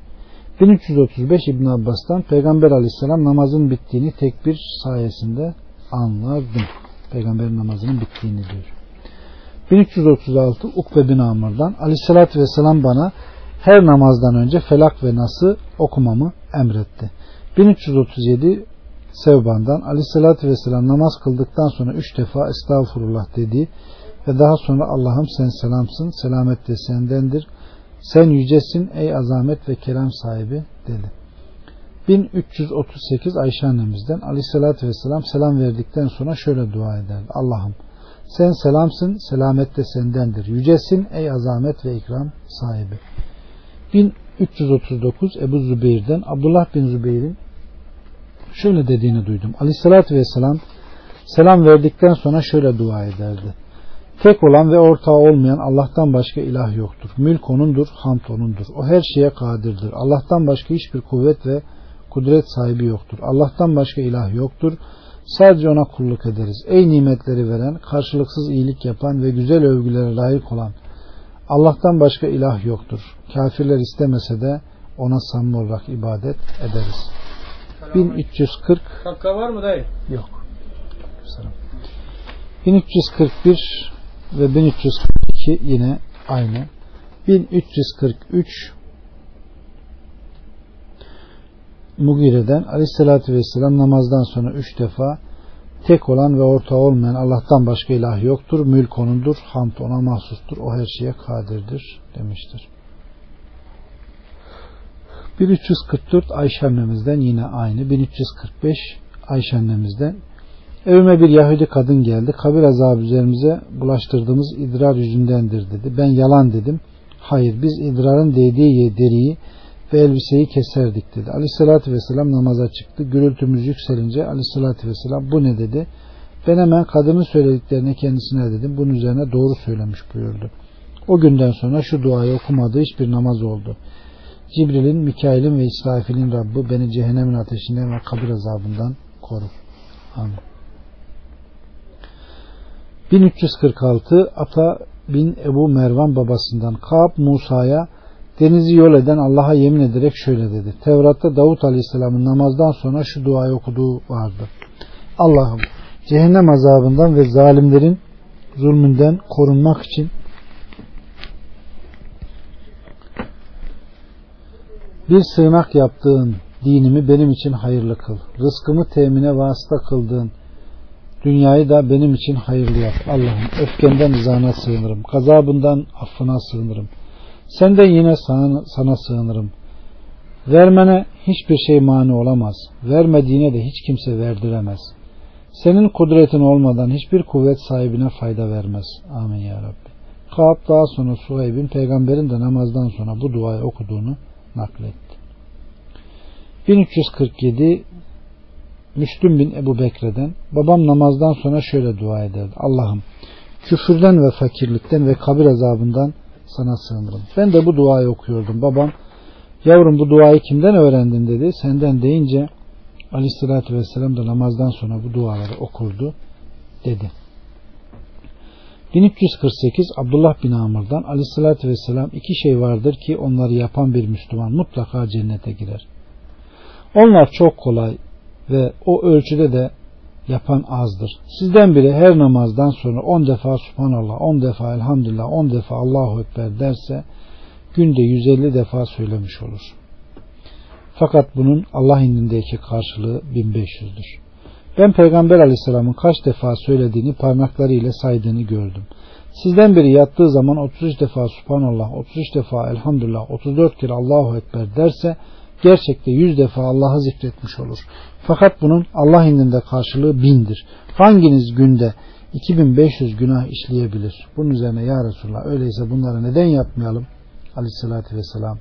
1335 İbn Abbas'tan Peygamber Aleyhisselam namazın bittiğini tekbir sayesinde anladım. Peygamber namazının bittiğini diyor. 1336 Ukbe bin Amr'dan Aleyhisselatü Vesselam bana her namazdan önce Felak ve Nas'ı okumamı emretti. 1337 Sevban'dan Aleyhisselatü Vesselam namaz kıldıktan sonra üç defa Estağfurullah dedi ve daha sonra Allah'ım sen selamsın, selamet de sendendir. Sen yücesin ey azamet ve kerem sahibi dedi. 1338 Ayşe annemizden Aleyhisselatü Vesselam selam verdikten sonra şöyle dua ederdi. Allah'ım sen selamsın, selamet de sendendir. Yücesin ey azamet ve ikram sahibi. 1339 Ebu Zübeyir'den Abdullah bin Zübeyir'in şöyle dediğini duydum. Aleyhissalatü vesselam selam verdikten sonra şöyle dua ederdi. Tek olan ve ortağı olmayan Allah'tan başka ilah yoktur. Mülk onundur, hamd onundur. O her şeye kadirdir. Allah'tan başka hiçbir kuvvet ve kudret sahibi yoktur. Allah'tan başka ilah yoktur. Sadece ona kulluk ederiz. Ey nimetleri veren, karşılıksız iyilik yapan ve güzel övgülere layık olan Allah'tan başka ilah yoktur. Kafirler istemese de ona samimi olarak ibadet ederiz. 1340 Kakka var mı dayı? Yok. 1341 ve 1342 yine aynı. 1343 Mugire'den Aleyhisselatü Vesselam namazdan sonra üç defa tek olan ve ortağı olmayan Allah'tan başka ilah yoktur. Mülk onundur. Hamd ona mahsustur. O her şeye kadirdir demiştir. 1344 Ayşe annemizden yine aynı. 1345 Ayşe annemizden Evime bir Yahudi kadın geldi. Kabir azabı üzerimize bulaştırdığımız idrar yüzündendir dedi. Ben yalan dedim. Hayır biz idrarın değdiği deriyi ve elbiseyi keserdik dedi. Aleyhissalatü vesselam namaza çıktı. Gürültümüz yükselince aleyhissalatü vesselam bu ne dedi. Ben hemen kadının söylediklerini kendisine dedim. Bunun üzerine doğru söylemiş buyurdu. O günden sonra şu duayı okumadığı hiçbir namaz oldu. Cibril'in, Mikail'in ve İsrafil'in Rabbi beni cehennemin ateşinden ve kabir azabından koru. Amin. 1346 Ata bin Ebu Mervan babasından Kaab Musa'ya denizi yol eden Allah'a yemin ederek şöyle dedi. Tevrat'ta Davut Aleyhisselam'ın namazdan sonra şu duayı okuduğu vardı. Allah'ım cehennem azabından ve zalimlerin zulmünden korunmak için bir sığınak yaptığın dinimi benim için hayırlı kıl. Rızkımı temine vasıta kıldığın dünyayı da benim için hayırlı yap. Allah'ım öfkenden rızana sığınırım. Gazabından affına sığınırım. Senden yine sana, sana sığınırım. Vermene hiçbir şey mani olamaz. Vermediğine de hiç kimse verdiremez. Senin kudretin olmadan hiçbir kuvvet sahibine fayda vermez. Amin ya Rabbi. Kaab daha sonra Suheyb'in peygamberin de namazdan sonra bu duayı okuduğunu nakletti. 1347 Müslüm bin Ebu Bekre'den babam namazdan sonra şöyle dua ederdi. Allah'ım küfürden ve fakirlikten ve kabir azabından sana sığınırım. Ben de bu duayı okuyordum. Babam yavrum bu duayı kimden öğrendin dedi. Senden deyince aleyhissalatü vesselam da namazdan sonra bu duaları okurdu dedi. 1348 Abdullah bin Amr'dan aleyhissalatü vesselam iki şey vardır ki onları yapan bir Müslüman mutlaka cennete girer. Onlar çok kolay ve o ölçüde de yapan azdır. Sizden biri her namazdan sonra 10 defa Subhanallah, 10 defa Elhamdülillah, 10 defa Allahu Ekber derse günde 150 defa söylemiş olur. Fakat bunun Allah indindeki karşılığı 1500'dür. Ben Peygamber Aleyhisselam'ın kaç defa söylediğini parmaklarıyla saydığını gördüm. Sizden biri yattığı zaman 33 defa Subhanallah, 33 defa Elhamdülillah, 34 kere Allahu Ekber derse gerçekte 100 defa Allah'ı zikretmiş olur. Fakat bunun Allah indinde karşılığı bindir. Hanginiz günde 2500 günah işleyebilir? Bunun üzerine ya Resulallah öyleyse bunları neden yapmayalım? Aleyhissalatü vesselam.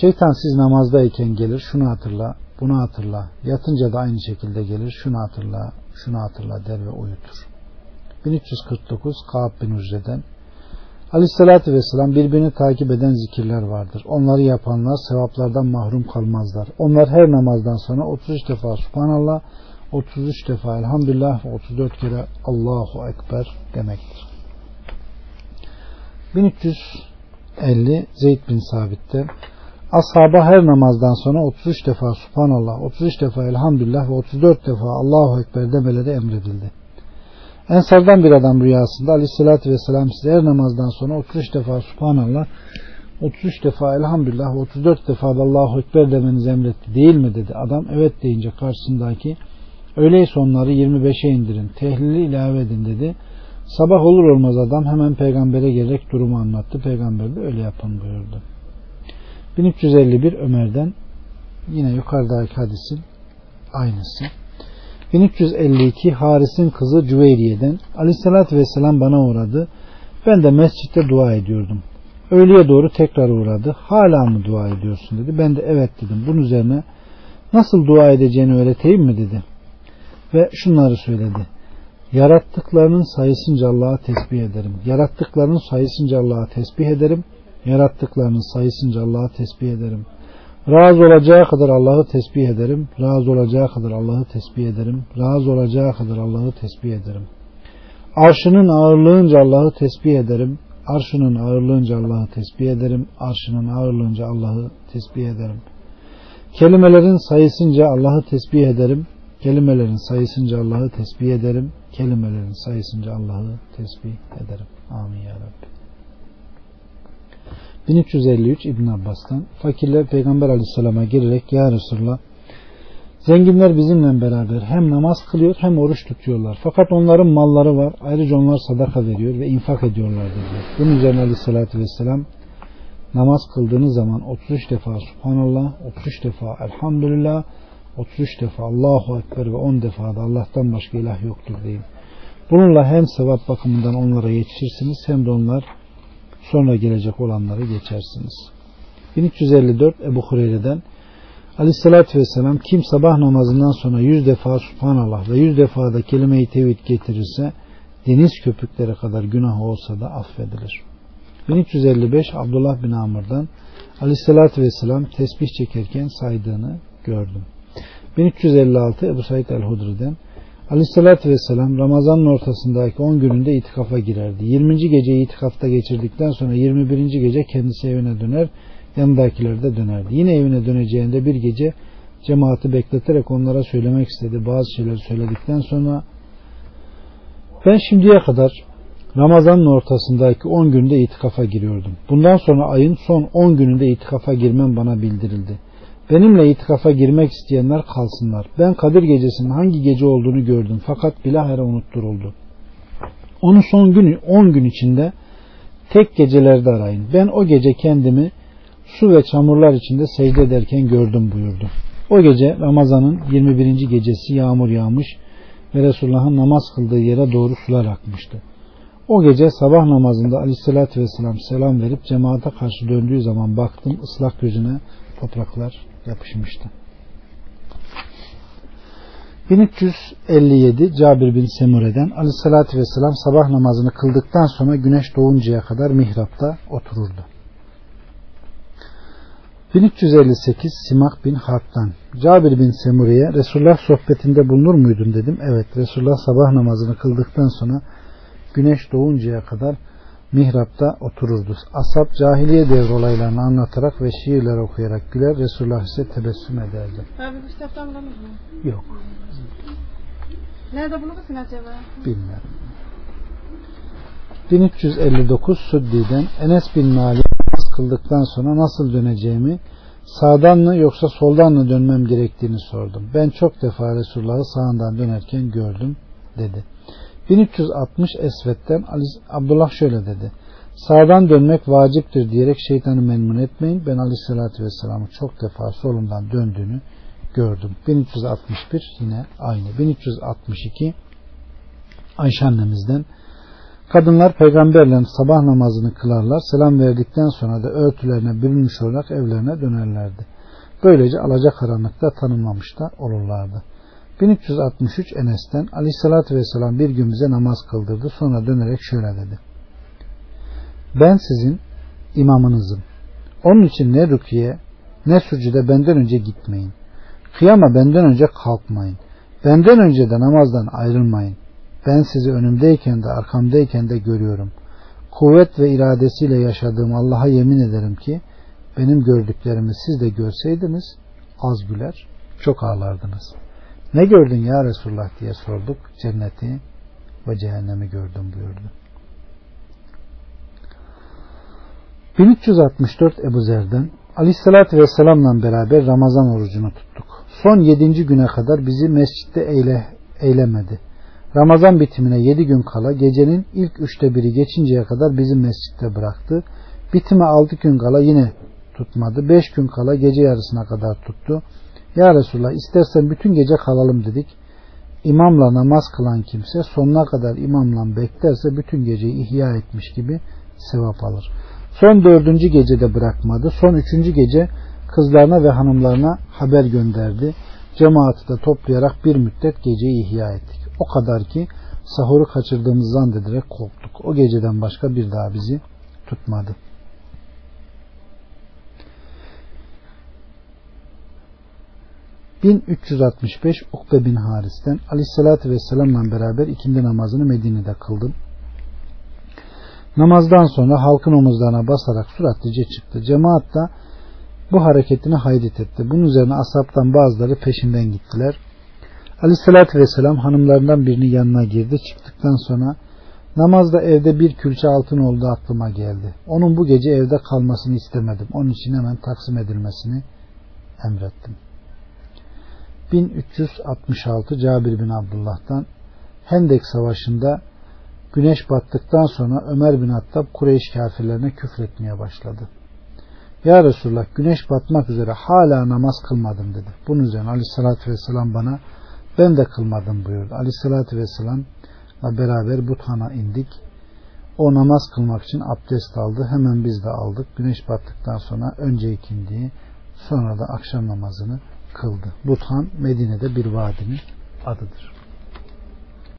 Şeytan siz namazdayken gelir şunu hatırla, bunu hatırla. Yatınca da aynı şekilde gelir şunu hatırla, şunu hatırla der ve uyutur. 1349 Kaab bin Ucre'den Aleyhissalatü vesselam birbirini takip eden zikirler vardır. Onları yapanlar sevaplardan mahrum kalmazlar. Onlar her namazdan sonra 33 defa Subhanallah, 33 defa Elhamdülillah ve 34 kere Allahu Ekber demektir. 1350 Zeyd bin Sabit'ten Ashaba her namazdan sonra 33 defa Subhanallah, 33 defa Elhamdülillah ve 34 defa Allahu Ekber demeleri emredildi. Ensardan bir adam rüyasında aleyhissalatü vesselam size her namazdan sonra 33 defa Subhanallah, 33 defa Elhamdülillah ve 34 defa da Allahu Ekber demenizi emretti değil mi dedi. Adam evet deyince karşısındaki öyleyse onları 25'e indirin, tehlili ilave edin dedi. Sabah olur olmaz adam hemen peygambere gelerek durumu anlattı. Peygamber de öyle yapın buyurdu. 1351 Ömer'den yine yukarıdaki hadisin aynısı. 1352 Haris'in kızı Cüveyriye'den Aleyhisselatü Vesselam bana uğradı. Ben de mescitte dua ediyordum. Öğleye doğru tekrar uğradı. Hala mı dua ediyorsun dedi. Ben de evet dedim. Bunun üzerine nasıl dua edeceğini öğreteyim mi dedi. Ve şunları söyledi. Yarattıklarının sayısınca Allah'a tesbih ederim. Yarattıklarının sayısınca Allah'a tesbih ederim. Yarattıklarının sayısınca Allah'a tesbih ederim. Razı olacağı kadar Allah'ı tesbih ederim. Razı olacağı kadar Allah'ı tesbih ederim. Razı olacağı kadar Allah'ı tesbih ederim. Arşının ağırlığınca Allah'ı tesbih ederim. Arşının ağırlığınca Allah'ı tesbih ederim. Arşının ağırlığınca Allah'ı tesbih ederim. Kelimelerin sayısınca Allah'ı tesbih ederim. Kelimelerin sayısınca Allah'ı tesbih ederim. Kelimelerin sayısınca Allah'ı tesbih ederim. Amin ya Rabbi. 1353 İbn Abbas'tan fakirler Peygamber Aleyhisselam'a girerek Ya Resulallah zenginler bizimle beraber hem namaz kılıyor hem oruç tutuyorlar. Fakat onların malları var. Ayrıca onlar sadaka veriyor ve infak ediyorlar diyor. Bunun üzerine Aleyhisselatü Vesselam namaz kıldığınız zaman 33 defa Subhanallah, 33 defa Elhamdülillah, 33 defa Allahu Ekber ve 10 defa da Allah'tan başka ilah yoktur deyin. Bununla hem sevap bakımından onlara yetişirsiniz hem de onlar sonra gelecek olanları geçersiniz. 1354 Ebu Hureyre'den Aleyhissalatü Vesselam kim sabah namazından sonra yüz defa Subhanallah ve yüz defa da kelime-i tevhid getirirse deniz köpükleri kadar günah olsa da affedilir. 1355 Abdullah bin Amr'dan Aleyhissalatü Vesselam tesbih çekerken saydığını gördüm. 1356 Ebu Said el-Hudri'den Aleyhissalatü Vesselam Ramazan'ın ortasındaki 10 gününde itikafa girerdi. 20. geceyi itikafta geçirdikten sonra 21. gece kendisi evine döner, yanındakiler de dönerdi. Yine evine döneceğinde bir gece cemaati bekleterek onlara söylemek istedi. Bazı şeyler söyledikten sonra ben şimdiye kadar Ramazan'ın ortasındaki 10 günde itikafa giriyordum. Bundan sonra ayın son 10 gününde itikafa girmem bana bildirildi. Benimle itikafa girmek isteyenler kalsınlar. Ben Kadir gecesinin hangi gece olduğunu gördüm fakat bilahare unutturuldu. Onu son günü 10 gün içinde tek gecelerde arayın. Ben o gece kendimi su ve çamurlar içinde secde ederken gördüm buyurdu. O gece Ramazan'ın 21. gecesi yağmur yağmış ve Resulullah'ın namaz kıldığı yere doğru sular akmıştı. O gece sabah namazında aleyhissalatü vesselam selam verip cemaate karşı döndüğü zaman baktım ıslak gözüne topraklar yapışmıştı. 1357 Cabir bin Semure'den Aleyhisselatü Vesselam sabah namazını kıldıktan sonra güneş doğuncaya kadar mihrapta otururdu. 1358 Simak bin Harp'tan Cabir bin Semure'ye Resulullah sohbetinde bulunur muydun dedim. Evet Resulullah sabah namazını kıldıktan sonra güneş doğuncaya kadar mihrapta otururdu. Ashab cahiliye devri olaylarını anlatarak ve şiirler okuyarak güler. Resulullah ise tebessüm ederdi. Abi bu kitaptan bulamaz mı? Yok. Nerede bulursun acaba? Bilmiyorum. 1359 Suddi'den Enes bin Malik kıldıktan sonra nasıl döneceğimi sağdan mı yoksa soldan mı dönmem gerektiğini sordum. Ben çok defa Resulullah'ı sağından dönerken gördüm dedi. 1360 Esvet'ten Abdullah şöyle dedi. Sağdan dönmek vaciptir diyerek şeytanı memnun etmeyin. Ben aleyhissalatü vesselam'ı çok defa solundan döndüğünü gördüm. 1361 yine aynı. 1362 Ayşe annemizden Kadınlar peygamberle sabah namazını kılarlar. Selam verdikten sonra da örtülerine bürünmüş olarak evlerine dönerlerdi. Böylece alacakaranlıkta tanımlamış da olurlardı. 1363 Enes'ten Aleyhisselatü Vesselam bir gün bize namaz kıldırdı. Sonra dönerek şöyle dedi. Ben sizin imamınızım. Onun için ne rükiye ne sucude benden önce gitmeyin. Kıyama benden önce kalkmayın. Benden önce de namazdan ayrılmayın. Ben sizi önümdeyken de arkamdayken de görüyorum. kuvvet ve iradesiyle yaşadığım Allah'a yemin ederim ki benim gördüklerimi siz de görseydiniz az güler, çok ağlardınız. Ne gördün ya Resulullah diye sorduk. Cenneti ve cehennemi gördüm buyurdu. 1364 Ebu Zer'den Aleyhisselatü Vesselam'la beraber Ramazan orucunu tuttuk. Son yedinci güne kadar bizi mescitte eyle, eylemedi. Ramazan bitimine yedi gün kala gecenin ilk üçte biri geçinceye kadar bizi mescitte bıraktı. Bitime altı gün kala yine tutmadı. Beş gün kala gece yarısına kadar tuttu. Ya Resulallah istersen bütün gece kalalım dedik. İmamla namaz kılan kimse sonuna kadar imamla beklerse bütün geceyi ihya etmiş gibi sevap alır. Son dördüncü gecede bırakmadı. Son üçüncü gece kızlarına ve hanımlarına haber gönderdi. Cemaati de toplayarak bir müddet geceyi ihya ettik. O kadar ki sahuru kaçırdığımızı zannederek korktuk. O geceden başka bir daha bizi tutmadı. ...1365 Ukbe bin Haris'ten... ...Aleyhisselatü Vesselam'la beraber ikindi namazını Medine'de kıldım. Namazdan sonra halkın omuzlarına basarak suratlıca çıktı. Cemaat da bu hareketini hayret etti. Bunun üzerine asaptan bazıları peşinden gittiler. Aleyhissalatü vesselam hanımlarından birinin yanına girdi. Çıktıktan sonra namazda evde bir külçe altın olduğu aklıma geldi. Onun bu gece evde kalmasını istemedim. Onun için hemen taksim edilmesini emrettim. 1366 Cabir bin Abdullah'tan Hendek Savaşı'nda güneş battıktan sonra Ömer bin Hattab Kureyş kafirlerine küfretmeye başladı. Ya Resulullah güneş batmak üzere hala namaz kılmadım dedi. Bunun üzerine aleyhissalatü vesselam bana ben de kılmadım buyurdu. Aleyhissalatü vesselamla beraber Buthan'a indik. O namaz kılmak için abdest aldı. Hemen biz de aldık. Güneş battıktan sonra önce ikindiyi sonra da akşam namazını kıldı. Buthan Medine'de bir vadinin adıdır.